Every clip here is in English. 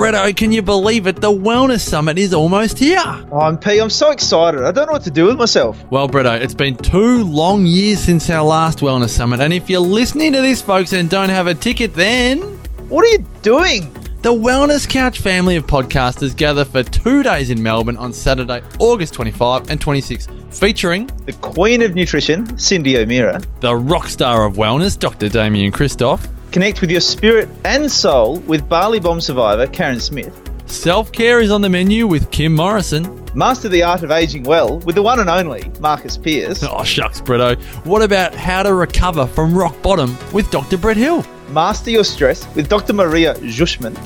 Bretto, can you believe it? The Wellness Summit is almost here. Oh, I'm P. I'm so excited. I don't know what to do with myself. Well, Bretto, it's been two long years since our last Wellness Summit, and if you're listening to this, folks, and don't have a ticket, then What are you doing? the Wellness Couch family of podcasters gather for two days in Melbourne on Saturday, August 25 and 26, featuring The Queen of Nutrition, Cyndi O'Meara. the rock star of wellness, Dr. Damian Kristof, Connect with your spirit and soul with Bali Bomb survivor Karen Smith. self care is on the menu with Kim Morrison. Master the art of aging well with the one and only Marcus Pearce. Oh, shucks, Bretto. What about how to recover from rock bottom with Dr. Brett Hill? Master your stress with Dr. Maria Jushman.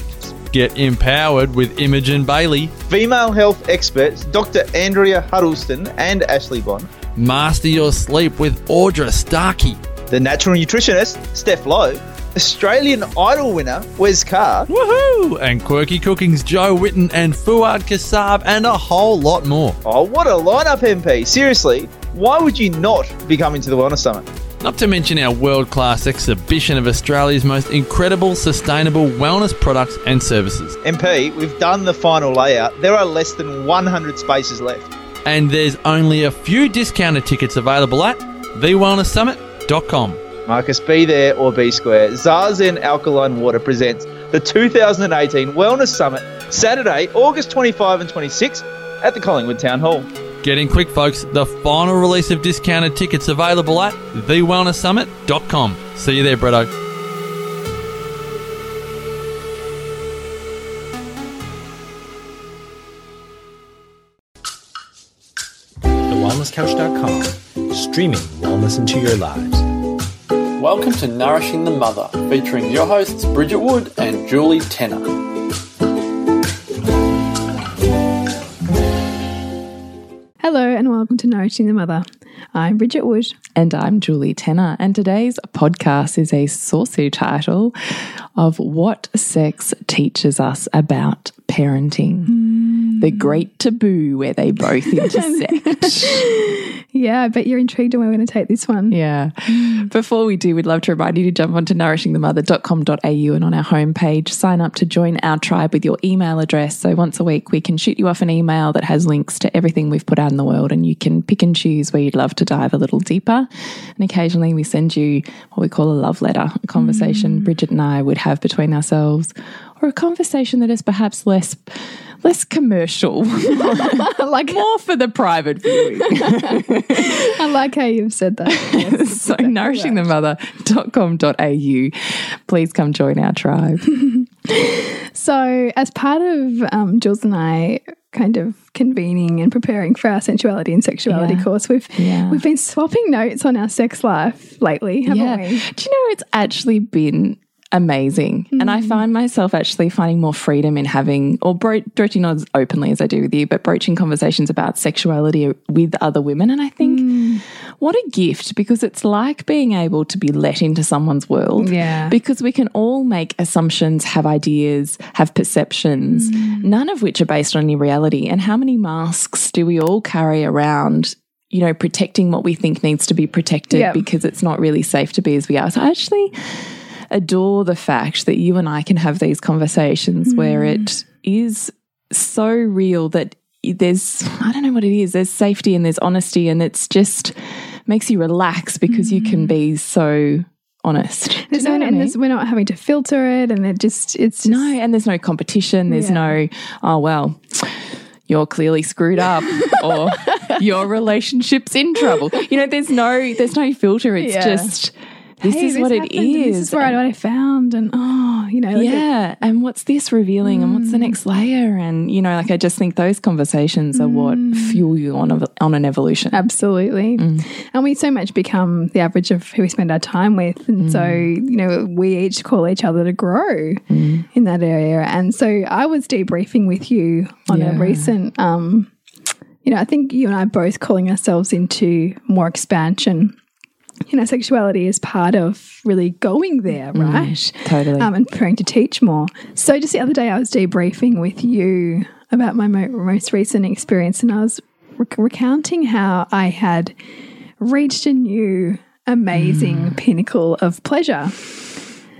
Get empowered with Imogen Bailey. Female health experts Dr. Andrea Huddleston and Ashley Bond. Master your sleep with Audra Starkey. The natural nutritionist Steph Lowe. Australian Idol winner Wes Carr. Woohoo! And Quirky Cooking's Jo Whitton and Fuad Kassab and a whole lot more. Oh, what a lineup, MP. Seriously, why would you not be coming to the Wellness Summit? Not to mention our world class exhibition of Australia's most incredible sustainable wellness products and services. MP, we've done the final layout. There are less than 100 spaces left. And there's only a few discounted tickets available at thewellnesssummit.com. Marcus, be there or be square. Zazen Alkaline Water presents the 2018 Wellness Summit, Saturday, August 25 and 26 at the Collingwood Town Hall. Get in quick, folks. The final release of discounted tickets available at thewellnesssummit.com. See you there, Bretto. TheWellnessCouch.com, streaming wellness into your lives. Welcome to Nourishing the Mother, featuring your hosts Bridget Wood and Julie Tenner. Hello and welcome to Nourishing the Mother. I'm Bridget Wood. And I'm Julie Tenner. And today's podcast is a saucy title of What Sex Teaches Us About Parenting. Hmm. The great taboo where they both intersect. Yeah, I bet you're intrigued and we're going to take this one. yeah. Before we do, we'd love to remind you to jump onto nourishingthemother.com.au and on our homepage, sign up to join our tribe with your email address. So once a week, we can shoot you off an email that has links to everything we've put out in the world, and you can pick and choose where you'd love to dive a little deeper. And occasionally, we send you what we call a love letter, a conversation mm. Bridget and I would have between ourselves, or a conversation that is perhaps less. Less commercial, like more for the private viewing. I like how you've said that. Yes, so exactly nourishingthemother.com.au. Please come join our tribe. So, as part of um, Jules and I kind of convening and preparing for our sensuality and sexuality Yeah. course, we've Yeah. we've been swapping notes on our sex life lately, haven't yeah. we? Do you know it's actually been amazing? And I hmm. find myself actually finding more freedom in having, or bro- broaching not as openly as I do with you, but broaching conversations about sexuality with other women. And I think hmm. what a gift because it's like being able to be let into someone's world. Yeah. Because we can all make assumptions, have ideas, have perceptions, hmm. none of which are based on any reality. And how many masks do we all carry around? You know, protecting what we think needs to be protected Yeah. because it's not really safe to be as we are. So I actually adore the fact that you and I can have these conversations where hmm. it is so real that there's, I don't know what it is, there's safety and there's honesty, and it's just makes you relax because you can hmm. be so honest. There's no, and there's, we're not having to filter it, and it just it's just, No, and there's no competition. There's Yeah. no, oh, well, you're clearly screwed up or your relationship's in trouble. You know, there's no, there's no filter. It's Yeah. just, this Hey, is what it and. This is where I, what I found, and oh, you know, like it- yeah. And what's this revealing and Mm. what's the next layer? And, you know, like I just think those conversations are what Mm. fuel you on, a, on an evolution. Absolutely. And we so much become the average of who we spend our time with. And so, you know, we each call each other to grow in that area. And so I was debriefing with you on Yeah. a recent, um, you know, I think you and I are both calling ourselves into more expansion. You know, sexuality is part of really going there, mm, right? totally. Um, and preparing to teach more. So just the other day, I was debriefing with you about my mo most recent experience, and I was rec recounting how I had reached a new amazing mm. pinnacle of pleasure.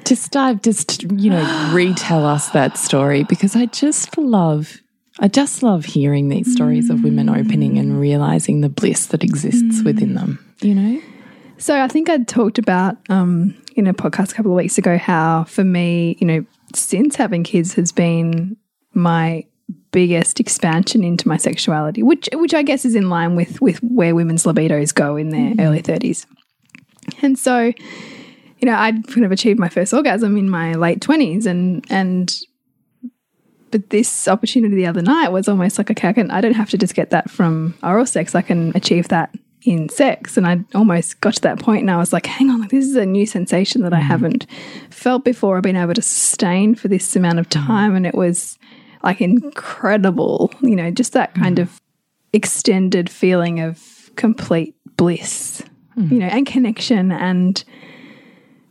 Just dive, just, you know, retell us that story because I just love, I just love hearing these stories of women opening and mm. realizing the bliss that exists within them, you know? So I think I talked about um, in a podcast a couple of weeks ago how for me, you know, since having kids has been my biggest expansion into my sexuality, which which I guess is in line with with where women's libidos go in their early thirties. And so, you know, I'd kind of achieved my first orgasm in my late twenties, and and but this opportunity the other night was almost like okay, I can I don't have to just get that from oral sex. I can achieve that in sex. And I almost got to that point and I was like, hang on, like this is a new sensation that I mm-hmm. haven't felt before. I've been able to sustain for this amount of mm-hmm. time. And it was like incredible, you know, just that kind mm-hmm. of extended feeling of complete bliss, you know, and connection and,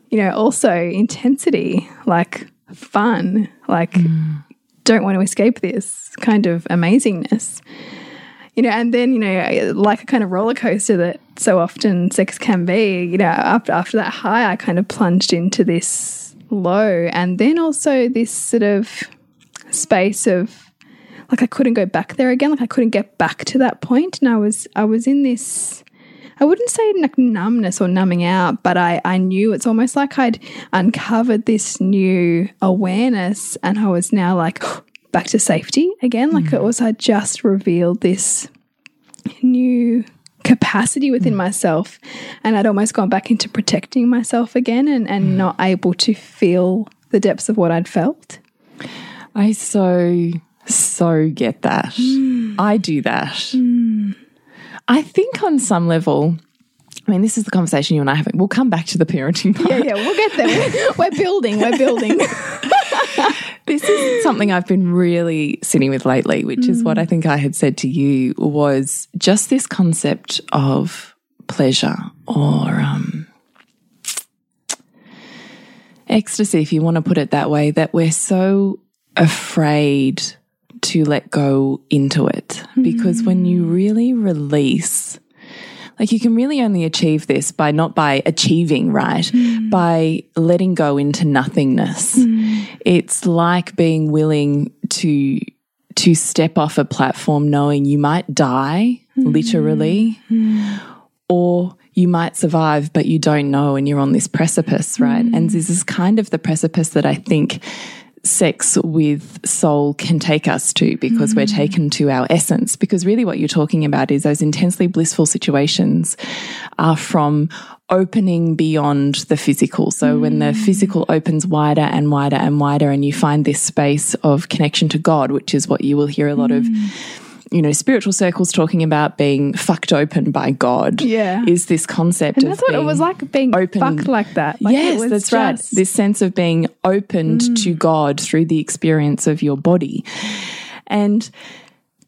you know, also intensity, like fun, like mm. don't want to escape this kind of amazingness you know, and then, you know, like a kind of roller coaster that so often sex can be, you know, after, after that high, I kind of plunged into this low. And then also this sort of space of like I couldn't go back there again. Like I couldn't get back to that point. And I was, I was in this, I wouldn't say like numbness or numbing out, but I, I knew it's almost like I'd uncovered this new awareness and I was now like, back to safety again. Like it mm. was, I just revealed this new capacity within mm. myself. And I'd almost gone back into protecting myself again and, and mm. not able to feel the depths of what I'd felt. I so, so get that. I do that. I think on some level, I mean, this is the conversation you and I have. We'll come back to the parenting part. Yeah, yeah, we'll get there. We're building, we're building. This is something I've been really sitting with lately, which is what I think I had said to you was just this concept of pleasure or um, ecstasy, if you want to put it that way, that we're so afraid to let go into it. Because when you really release, like you can really only achieve this by not by achieving, right? Mm. By letting go into nothingness. Mm. It's like being willing to to step off a platform knowing you might die mm. literally or you might survive but you don't know and you're on this precipice, right? And this is kind of the precipice that I think sex with soul can take us to because we're mm. taken to our essence. Because really, what you're talking about is those intensely blissful situations are from opening beyond the physical. So, when the mm. physical opens wider and wider and wider, and you find this space of connection to God, which is what you will hear a lot of. Mm. You know, spiritual circles talking about being fucked open by God. Yeah. Is this concept And of that's what it was like being open- fucked like that. Like it yes, was that's right. This sense of being opened mm. to God through the experience of your body. And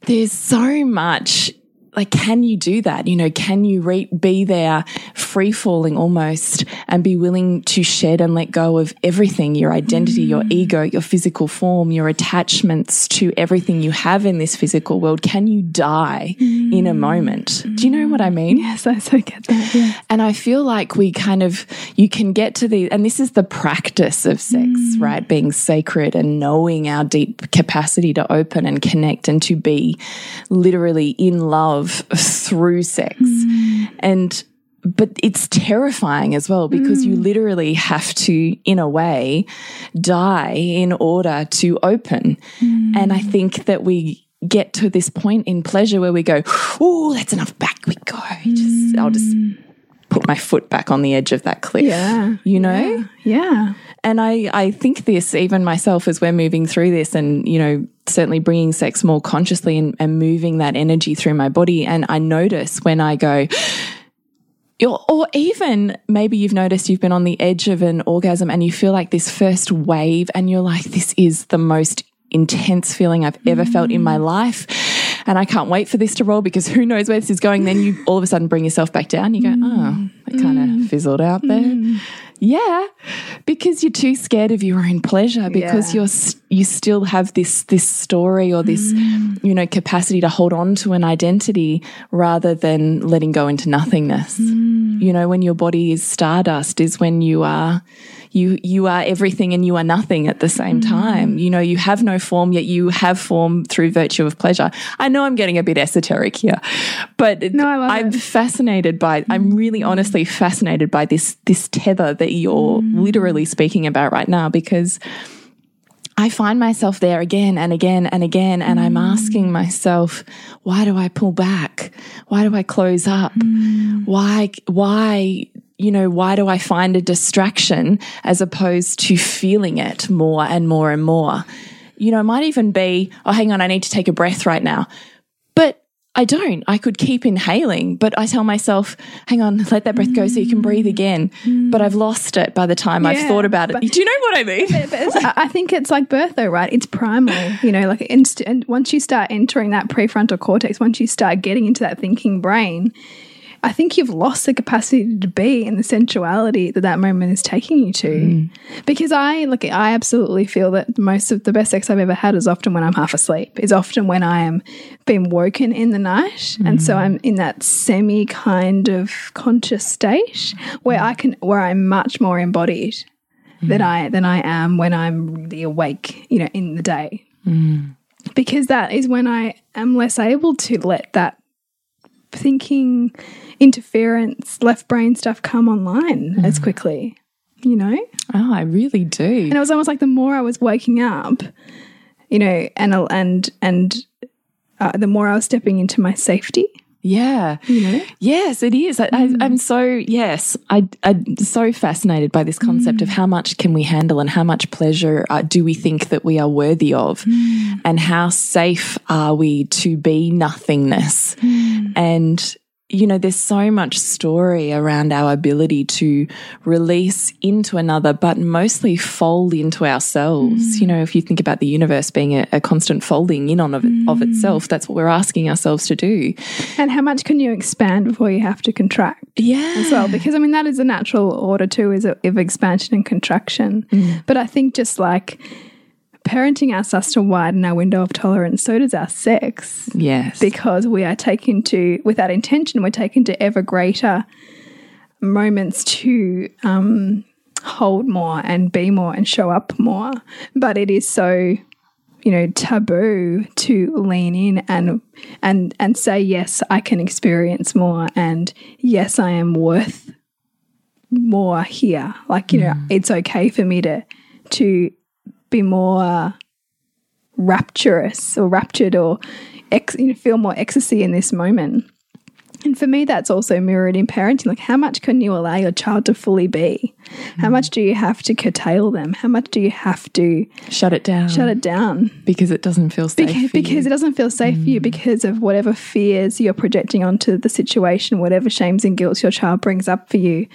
there's so much like can you do that? You know can you re- be there free falling almost and be willing to shed and let go of everything your identity your mm. ego your physical form your attachments to everything you have in this physical world? Can you die in a moment? Do you know what i mm. mean? Yes, I so get that. And I feel like we kind of, you can get to the, and this is the practice of sex, mm. right? Being sacred and knowing our deep capacity to open and connect and to be literally in love through sex. And, but it's terrifying as well because you mm. literally have to, in a way, die in order to open. Mm. And I think that we, get to this point in pleasure where we go, oh, that's enough. Back we go. Just, I'll just mm. Put my foot back on the edge of that cliff. Yeah. You know? Yeah. And I, I think this, even myself, as we're moving through this and, you know, certainly bringing sex more consciously and, and moving that energy through my body. And I notice when I go, or, or even maybe you've noticed you've been on the edge of an orgasm and you feel like this first wave and you're like, this is the most intense feeling I've ever felt in my mm. life. And I can't wait for this to roll because who knows where this is going. Then you all of a sudden bring yourself back down. You go, mm. oh, it kind of mm. fizzled out there. Mm. Yeah, because you're too scared of your own pleasure because Yeah. you're you still have this this story or this you know capacity to hold on to an identity rather than letting go into nothingness. You know, when your body is stardust is when you are you you are everything and you are nothing at the same mm-hmm. time. You know, you have no form yet you have form through virtue of pleasure. I know I'm getting a bit esoteric here, but No, I it. fascinated by I'm mm-hmm. really honestly fascinated by this this tether that you're mm-hmm. literally speaking about right now because I find myself there again and again and again, and I'm asking myself, why do I pull back? Why do I close up? Why, why, you know, why do I find a distraction as opposed to feeling it more and more and more? You know, it might even be, oh, hang on, I need to take a breath right now. But I don't. I could keep inhaling, but I tell myself, hang on, let that breath go so you can breathe mm. again. But I've lost it by the time I've thought about it. but- Do you know what I mean? But I think it's like birth, though, right? It's primal, you know. Like, inst- and once you start entering that prefrontal cortex, once you start getting into that thinking brain, I think you've lost the capacity to be in the sensuality that that moment is taking you to. Mm. Because I look, I absolutely feel that most of the best sex I've ever had is often when I'm half asleep. Is often when I am being woken in the night, and so mm. I'm in that semi kind of conscious state where I can, where I'm much more embodied mm. than I than I am when I'm really awake, you know, in the day. Because that is when I am less able to let that thinking interference, left brain stuff come online as mm. quickly. You know? Oh, I really do. And it was almost like the more I was waking up, you know, and and and uh, the more I was stepping into my safety. Yeah. You know? Yes, it is. I, I, mm. I'm so, yes, I, I'm so fascinated by this concept of mm. how much can we handle and how much pleasure uh, do we think that we are worthy of and how safe are we to be nothingness. And, you know, there's so much story around our ability to release into another, but mostly fold into ourselves. You mm. know, if you think about the universe being a, a constant folding in on of, it, of mm. itself, that's what we're asking ourselves to do. And how much can you expand before you have to contract? Yeah. as well because I mean that is a natural order too is of expansion and contraction. Mm. But I think just like parenting asks us to widen our window of tolerance, so does our sex Yes. because we are taken to with that intention we're taken to ever greater moments to um, hold more and be more and show up more. But it is so you know taboo to lean in and and and say yes I can experience more and yes I am worth more here like you know it's okay for me to to be more rapturous or raptured or ex, you know feel more ecstasy in this moment and for me that's also mirrored in parenting like how much can you allow your child to fully be how much do you have to curtail them how much do you have to shut it down. shut it down because it doesn't feel safe. because, for because you. it doesn't feel safe for you mm. because of whatever fears you're projecting onto the situation, whatever shames and guilt your child brings up for you.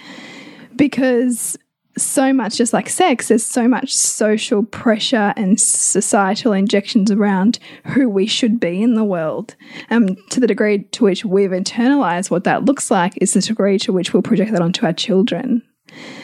Because so much, just like sex, there's so much social pressure and societal injections around who we should be in the world. Um, to the degree to which we've internalized what that looks like is the degree to which we'll project that onto our children.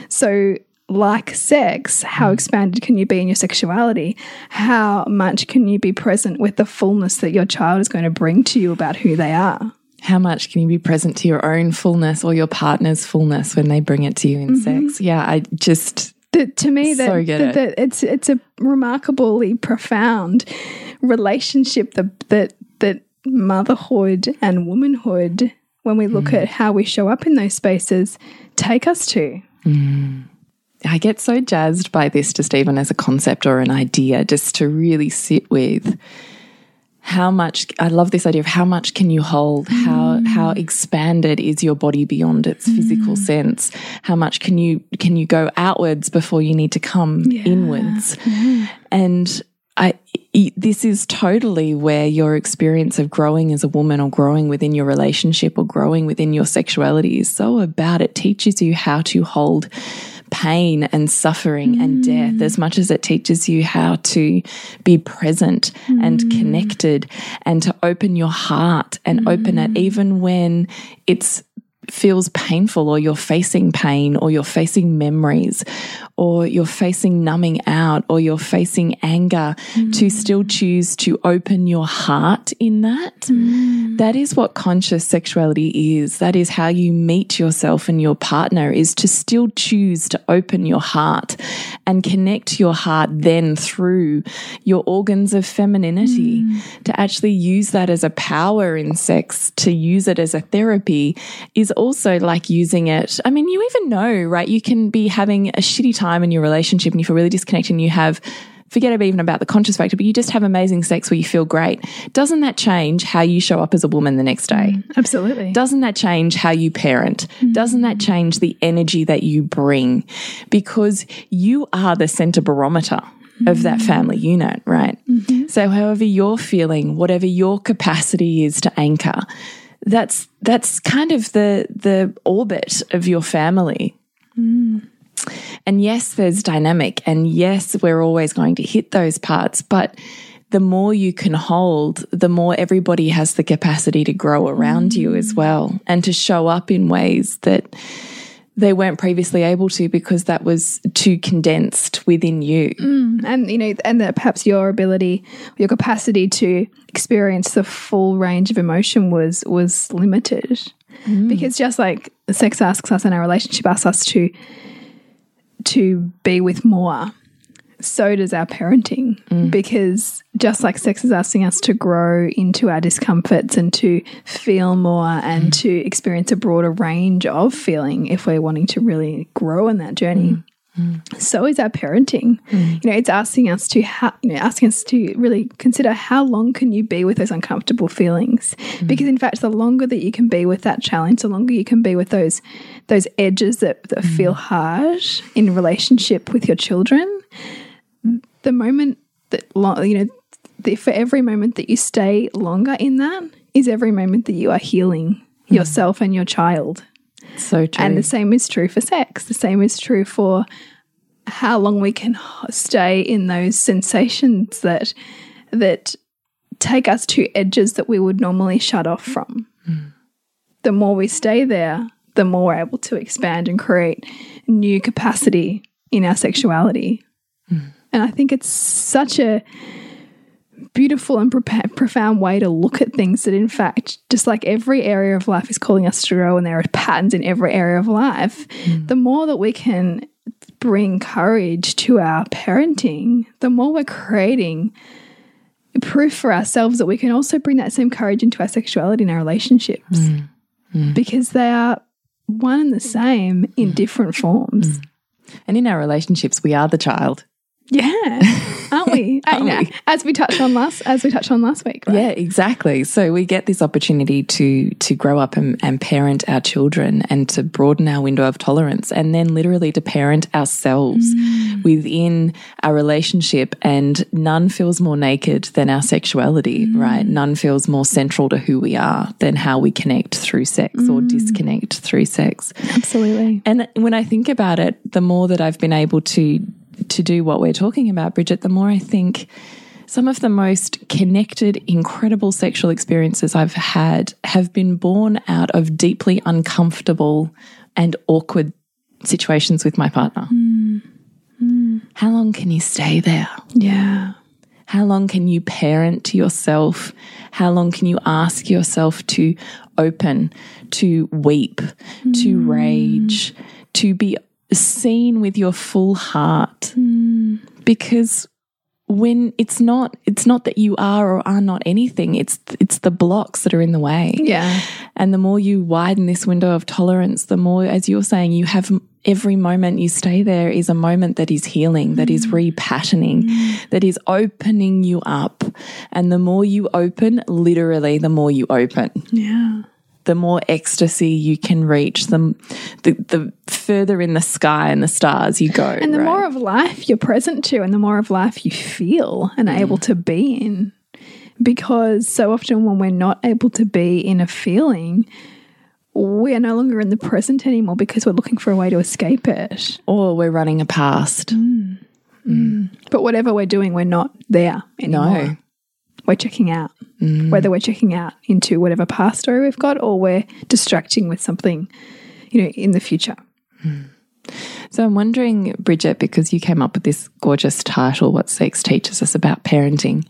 So, like sex, how expanded can you be in your sexuality? How much can you be present with the fullness that your child is going to bring to you about who they are? How much can you be present to your own fullness or your partner's fullness when they bring it to you in mm-hmm. sex? Yeah, I just to me, that, So that, it. that it's it's a remarkably profound relationship that that that motherhood and womanhood, when we look mm. at how we show up in those spaces, take us to. Mm. I get so jazzed by this just even as a concept or an idea, just to really sit with how much I love this idea of how much can you hold? How how mm. expanded is your body beyond its mm. physical sense? How much can you can you go outwards before you need to come inwards? Mm. And I this is totally where your experience of growing as a woman or growing within your relationship or growing within your sexuality is so about it teaches you how to hold pain and suffering and death mm. as much as it teaches you how to be present and mm. connected and to open your heart and open it mm. even when it's feels painful or you're facing pain or you're facing memories or you're facing numbing out or you're facing anger mm. to still choose to open your heart in that. Mm. That is what conscious sexuality is. That is how you meet yourself and your partner is to still choose to open your heart and connect your heart then through your organs of femininity mm. to actually use that as a power in sex, to use it as a therapy is also like using it. I mean, you even know, right? You can be having a shitty time in your relationship and you feel really disconnected and you have forget even about the conscious factor, but you just have amazing sex where you feel great. Doesn't that change how you show up as a woman the next day? Mm, absolutely. Doesn't that change how you parent? Mm-hmm. Doesn't that change the energy that you bring? Because you are the center barometer of that mm-hmm. family unit, right? Mm-hmm. So however you're feeling, whatever your capacity is to anchor, that's that's kind of the the orbit of your family. Mm. And yes, there's dynamic, and yes, we're always going to hit those parts, but the more you can hold, the more everybody has the capacity to grow around you as mm. well and to show up in ways that they weren't previously able to because that was too condensed within you. Mm. and you know and that perhaps your ability your capacity to experience the full range of emotion was was limited. Mm. Because just like sex asks us and our relationship asks us to to be with more so does our parenting. Mm. Because just like sex is asking us to grow into our discomforts and to feel more and mm. to experience a broader range of feeling if we're wanting to really grow in that journey mm. So is our parenting. Hmm. You know, it's asking us to how you know, asking us to really consider how long can you be with those uncomfortable feelings? Hmm. Because in fact, the longer that you can be with that challenge, the longer you can be with those those edges that, that hmm. feel hard in relationship with your children, the moment that you know, the, for every moment that you stay longer in that is every moment that you are healing yourself and your child. So true. And the same is true for sex. The same is true for how long we can stay in those sensations that that take us to edges that we would normally shut off from. Hmm. The more we stay there, the more we're able to expand and create new capacity in our sexuality. Hmm. And I think it's such a beautiful and profound way to look at things that, in fact, just like every area of life is calling us to grow, and there are patterns in every area of life, hmm. the more that we can bring courage to our parenting, the more we're creating proof for ourselves that we can also bring that same courage into our sexuality and our relationships. Hmm. Hmm. Because they are one and the same in different forms. and in our relationships, we are the child. Yeah, aren't we? Uh, know, we? As we touched on last, as we touched on last week, right? Yeah, exactly. So we get this opportunity to to grow up and, and parent our children and to broaden our window of tolerance and then literally to parent ourselves mm. within our relationship and none feels more naked than our sexuality, mm. right? None feels more central to who we are than how we connect through sex or mm. disconnect through sex. absolutely. And when I think about it, the more that I've been able to to do what we're talking about, Bridget, the more I think some of the most connected, incredible sexual experiences I've had have been born out of deeply uncomfortable and awkward situations with my partner. Hmm. Hmm. How long can you stay there? Yeah. How long can you parent to yourself? How long can you ask yourself to open, to weep, to hmm. rage, to be seen with your full heart? Because when it's not it's not that you are or are not anything it's it's the blocks that are in the way Yeah. and the more you widen this window of tolerance, the more, as you're saying, you have every moment you stay there is a moment that is healing, that is repatterning, that is opening you up. And the more you open, literally, the more you open, Yeah. The more ecstasy you can reach, the, the, the further in the sky and the stars you go. And the right? more of life you're present to, and the more of life you feel and are mm. able to be in. Because so often when we're not able to be in a feeling, we are no longer in the present anymore because we're looking for a way to escape it. or we're running a past. Mm. Mm. But whatever we're doing, we're not there anymore. No. We're checking out. Mm. Whether we're checking out into whatever past story we've got or we're distracting with something, you know, in the future. Hmm. So I'm wondering, Bridget, because you came up with this gorgeous title, What Sex Teaches Us About Parenting,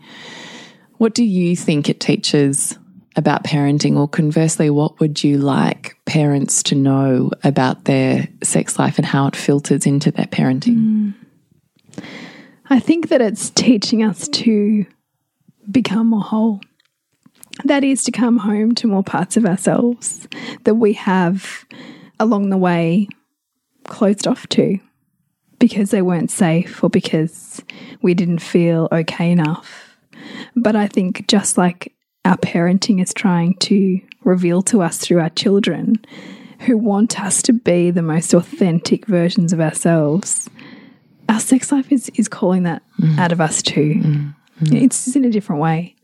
what do you think it teaches about parenting? Or conversely, what would you like parents to know about their sex life and how it filters into their parenting? Hmm. I think that it's teaching us to become more whole. That is to come home to more parts of ourselves that we have along the way closed off to because they weren't safe or because we didn't feel okay enough. But I think just like our parenting is trying to reveal to us through our children who want us to be the most authentic versions of ourselves, our sex life is, is calling that mm. out of us too. Mm. Mm-hmm. It's just in a different way.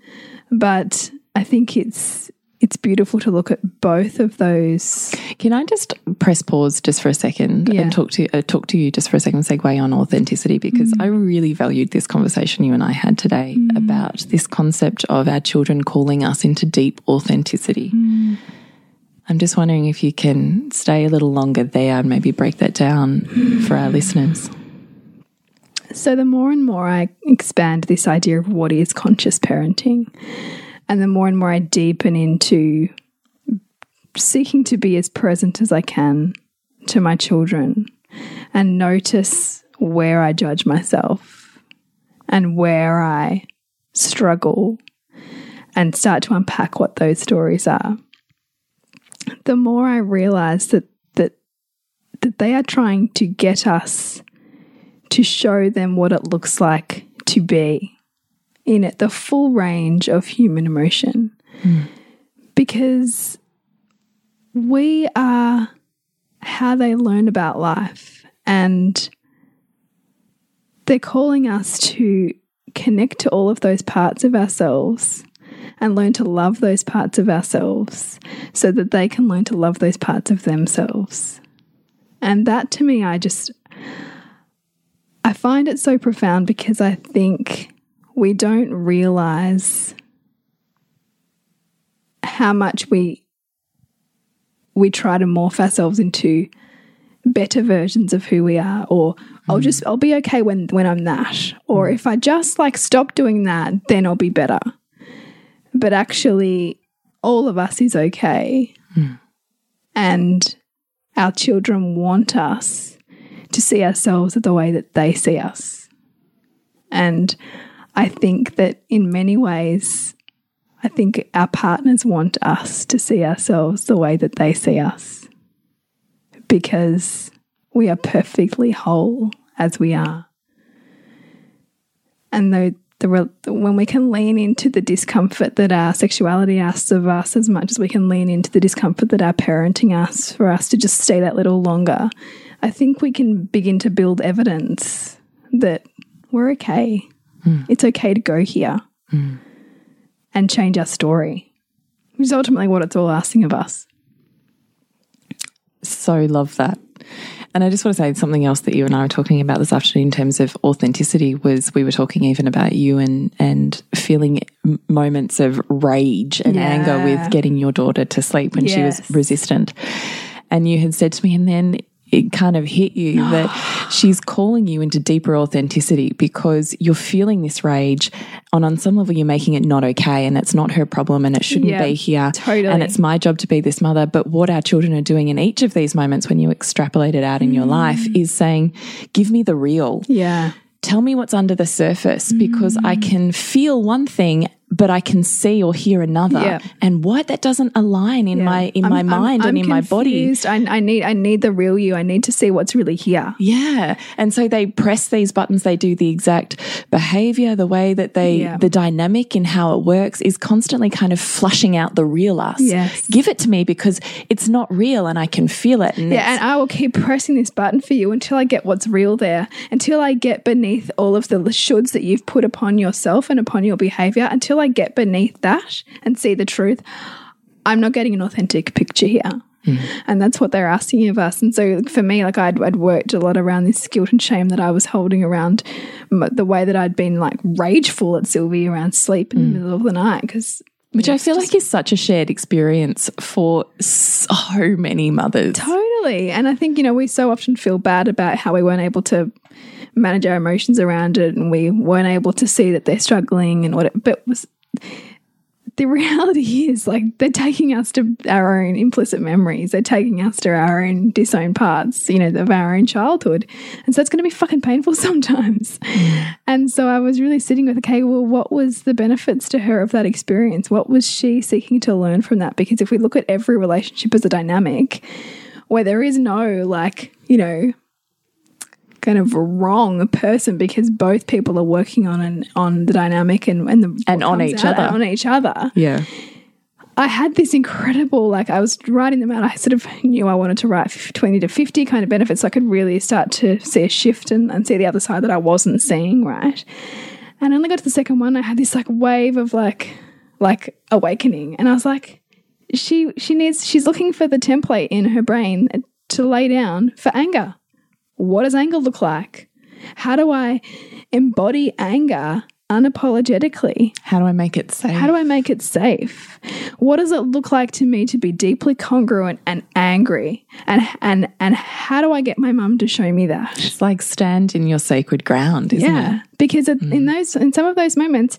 But I think it's it's beautiful to look at both of those. Can I just press pause just for a second Yeah. and talk to uh, talk to you just for a second, segue on authenticity because mm. I really valued this conversation you and I had today mm. about this concept of our children calling us into deep authenticity. Mm. I'm just wondering if you can stay a little longer there and maybe break that down for our listeners. So the more and more I expand this idea of what is conscious parenting, and the more and more I deepen into seeking to be as present as I can to my children and notice where I judge myself and where I struggle and start to unpack what those stories are. The more I realize that that that they are trying to get us to show them what it looks like to be in it, the full range of human emotion. Because we are how they learn about life, and they're calling us to connect to all of those parts of ourselves and learn to love those parts of ourselves so that they can learn to love those parts of themselves. And that to me, I just, find it so profound because I think we don't realize how much we we try to morph ourselves into better versions of who we are or I'll hmm. just I'll be okay when when I'm that or hmm. if I just like stop doing that then I'll be better. But actually all of us is okay. Hmm. And our children want us to see ourselves the way that they see us. And I think that in many ways, I think our partners want us to see ourselves the way that they see us because we are perfectly whole as we are. And though the, when we can lean into the discomfort that our sexuality asks of us as much as we can lean into the discomfort that our parenting asks for us to just stay that little longer, I think we can begin to build evidence that we're okay. Hmm. It's okay to go here hmm. and change our story, which is ultimately what it's all asking of us. So love that. And I just want to say something else that you and I were talking about this afternoon in terms of authenticity was we were talking even about you and and feeling moments of rage and Yeah. anger with getting your daughter to sleep when she was resistant. And you had said to me, and then it kind of hit you that she's calling you into deeper authenticity because you're feeling this rage and on some level you're making it not okay and it's not her problem and it shouldn't Yeah, be here totally. and it's my job to be this mother but what our children are doing in each of these moments when you extrapolate it out in your life mm. is saying give me the real Yeah. tell me what's under the surface because I mm. can feel one thing but I can see or hear another Yeah. and what that doesn't align in my in I'm- my I'm- mind I'm and in my body confused. I, I need I need the real you. I need to see what's really here. Yeah. And so they press these buttons, they do the exact behavior, the way that they, Yeah. the dynamic in how it works is constantly kind of flushing out the real us. Yes. Give it to me because it's not real and I can feel it. And Yeah, and I will keep pressing this button for you until I get what's real there, until I get beneath all of the shoulds that you've put upon yourself and upon your behavior, until I get beneath that and see the truth. I'm not getting an authentic picture here. Hmm. And that's what they're asking of us. And so for me, like I'd, I'd worked a lot around this guilt and shame that I was holding around the way that I'd been like rageful at Sylvie around sleep in the hmm. middle of the night because Which I feel like is such a shared experience for so many mothers. Totally. And I think, you know, we so often feel bad about how we weren't able to manage our emotions around it and we weren't able to see that they're struggling and what it, but was the reality is like they're taking us to our own implicit memories. They're taking us to our own disowned parts, you know, of our own childhood. And so it's going to be fucking painful sometimes. Mm. And so I was really sitting with, okay, well, what was the benefits to her of that experience? What was she seeking to learn from that? Because if we look at every relationship as a dynamic where there is no like, you know, kind of wrong person because both people are working on an, on the dynamic and and, the, And on each other. on each other. Yeah. I had this incredible, like, I was writing them out. I sort of knew I wanted to write 20 to 50 kind of benefits so I could really start to see a shift and, and see the other side that I wasn't seeing, right? And I only got to the second one, I had this like wave of like, like awakening. And I was like, she, she needs, she's looking for the template in her brain to lay down for anger. What does anger look like? How do I embody anger unapologetically? How do I make it safe? How do I make it safe? What does it look like to me to be deeply congruent and angry? And and and how do I get my mum to show me that? It's like stand in your sacred ground, isn't yeah, it? because it, in mm. those in some of those moments,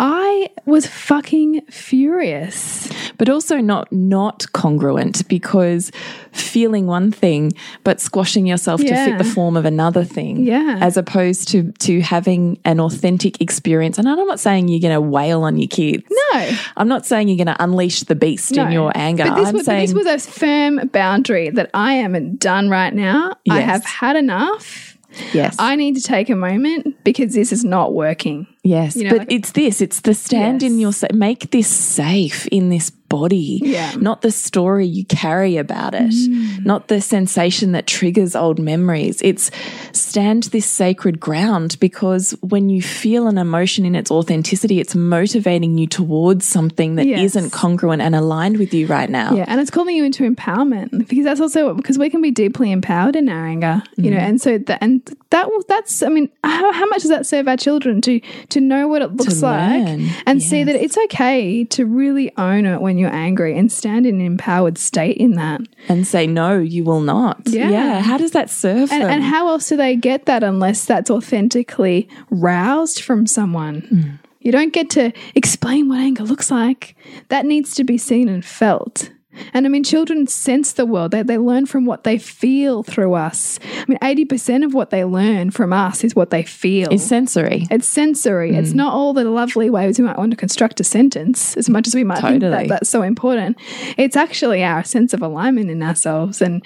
I was fucking furious. But also not not congruent because feeling one thing but squashing yourself to fit the form of another thing. Yeah. As opposed to to having an authentic experience. And I'm not saying you're gonna wail on your kids. No. I'm not saying you're gonna unleash the beast in your anger. But this, I'm was, but saying this was a firm boundary that I am done right now. I have had enough. yes. I need to take a moment because this is not working. Yes, You know, but like- it's this. It's the stand in Yes. your sa- make this safe in this body. Yeah. Not the story you carry about it. Mm. Not the sensation that triggers old memories. It's stand this sacred ground because when you feel an emotion in its authenticity, it's motivating you towards something that Yes. not congruent and aligned with you right now. Yeah, and it's calling you into empowerment because that's also because we can be deeply empowered in our anger, you know, and so that and that that's I mean, how, how much does that serve our children to to know what it looks like and see that it's okay to really own it when you're angry and stand in an empowered state in that. And say, no, you will not. Yeah. How does that serve And, them? and how else do they get that unless that's authentically roused from someone? Mm. You don't get to explain what anger looks like. That needs to be seen and felt. And I mean, children sense the world. They, they learn from what they feel through us. I mean, 80% of what they learn from us is what they feel. it's sensory. It's sensory. It's hmm. not all the lovely ways we might want to construct a sentence, as much as we might think that that's so important. It's actually our sense of alignment in ourselves and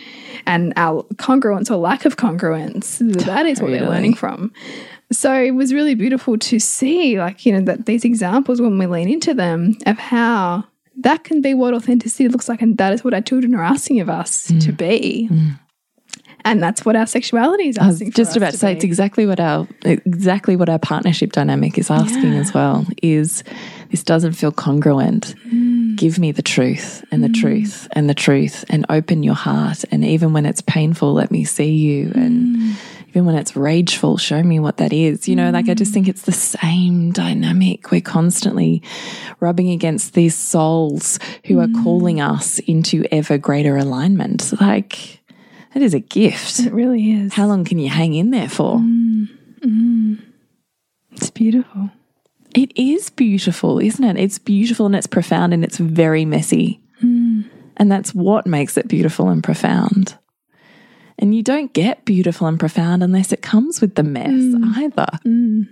and our congruence or lack of congruence. That is what they're learning from. So it was really beautiful to see, like you know, that these examples when we lean into them of how that can be what authenticity looks like, and that is what our children are asking of us Mm. to be. And that's what our sexuality is I was asking. for just us about to to say be. it's exactly what our exactly what our partnership dynamic is asking as well. Is this doesn't feel congruent? Mm. Give me the truth and the truth and the truth, and open your heart. And even when it's painful, let me see you. And Mm. Even when it's rageful, show me what that is. You know, like I just think it's the same dynamic. We're constantly rubbing against these souls who are Mm. calling us into ever greater alignment. Like. It is a gift. It really is. How long can you hang in there for? It's beautiful. It is beautiful, isn't it? It's beautiful and it's profound and it's very messy. And that's what makes it beautiful and profound. And you don't get beautiful and profound unless it comes with the mess mm. either. Mm.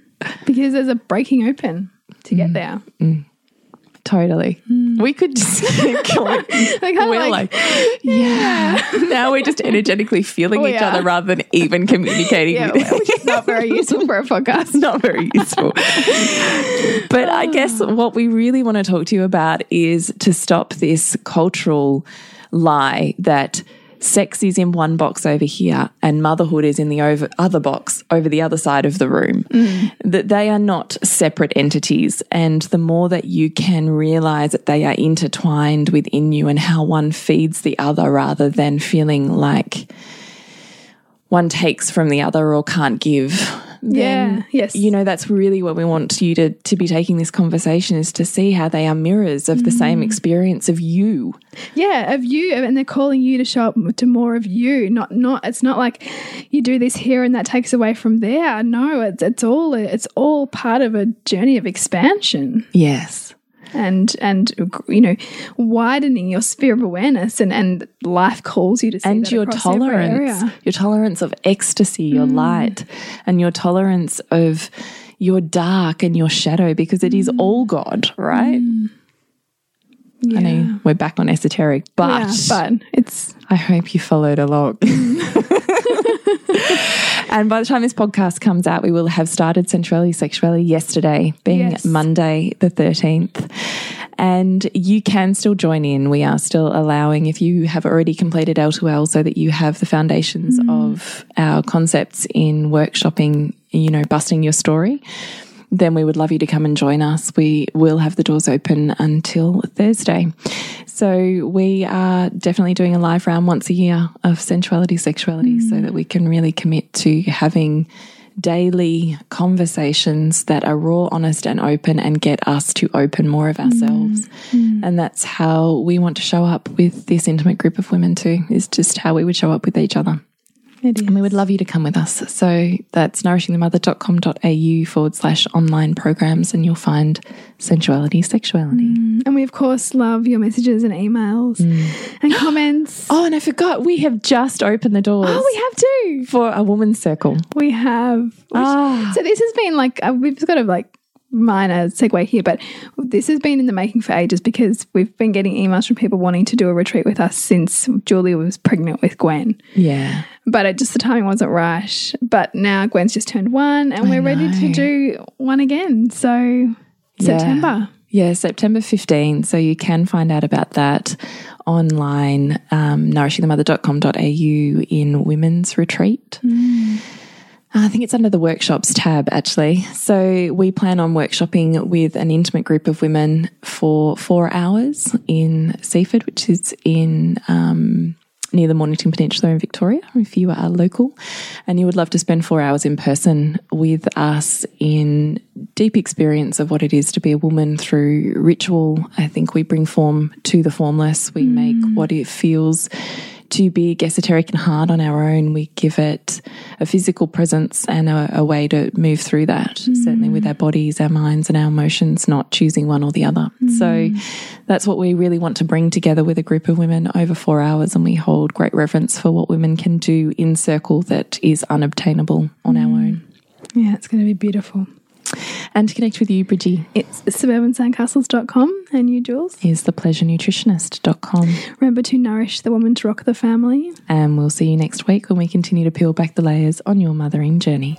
Because there's a breaking open to Mm. get there. Mm. Totally. We could just keep going. Like, We're like- like, yeah. now we're just energetically feeling We each are. other rather than even communicating Yeah, which is not very useful for a podcast. not very useful. but I ah. guess what we really want to talk to you about is to stop this cultural lie that sex is in one box over here and motherhood is in the over, other box over the other side of the room. Mm. That they are not separate entities. And the more that you can realize that they are intertwined within you and how one feeds the other rather than feeling like one takes from the other or can't give Yeah, yes. you know that's really what we want you to to be taking this conversation is to see how they are mirrors of the Mm. same experience of you. Yeah, of you, and they're calling you to show up to more of you. Not, not. It's not like you do this here and that takes away from there. No, it's it's all it's all part of a journey of expansion Yes. And and you know widening your sphere of awareness and and life calls you to see and your tolerance, your tolerance of ecstasy, your Mm. light, and your tolerance of your dark and your shadow, because it is Mm. all God, right? Yeah. I know we're back on esoteric, but, yeah, but it's I hope you followed along. and by the time this podcast comes out, we will have started Sensuality Sexuality yesterday, being Yes. Monday the 13th. And you can still join in. We are still allowing, if you have already completed L2L, so that you have the foundations mm. of our concepts in workshopping, you know, busting your story then we would love you to come and join us. We will have the doors open until Thursday. So we are definitely doing a live round once a year of sensuality, sexuality, so mm. that we can really commit to having daily conversations that are raw, honest, and open and get us to open more of mm. ourselves. Mm. And that's how we want to show up with this intimate group of women too, is just how we would show up with each other. It is. And we would love you to come with us. So that's nourishingthemother.com.au forward slash online programs, and you'll find sensuality, sexuality. and we of course love your messages and emails and comments. Oh, and I forgot, we have just opened the doors Oh, we have too. for a woman's circle. We have. Which- Ah. So this has been like uh, we've got a like minor segue here, but this has been in the making for ages because we've been getting emails from people wanting to do a retreat with us since Julia was pregnant with Gwen. Yeah. But it just the timing wasn't right. But now Gwen's just turned one, and we're ready to do one again. So September. Yeah, September 15. So you can find out about that online, um, nourishingthemother.com.au in women's retreat. I think it's under the workshops tab actually. So we plan on workshopping with an intimate group of women for four hours in Seaford, which is in um, near the Mornington Peninsula in Victoria, if you are local and you would love to spend four hours in person with us in deep experience of what it is to be a woman through ritual. I think we bring form to the formless. We make mm. what it feels too big, esoteric, and hard on our own. We give it a physical presence and a, a way to move through that, certainly with our bodies, our minds, and our emotions, not choosing one or the other. So that's what we really want to bring together with a group of women over four hours. And we hold great reverence for what women can do in circle that is unobtainable on our own. Yeah, it's going to be beautiful. And to connect with you, Bridgie, It's suburbansandcastles.com and you, Jules. is thepleasurenutritionist.com. Remember to nourish the woman to rock the family. And we'll see you next week when we continue to peel back the layers on your mothering journey.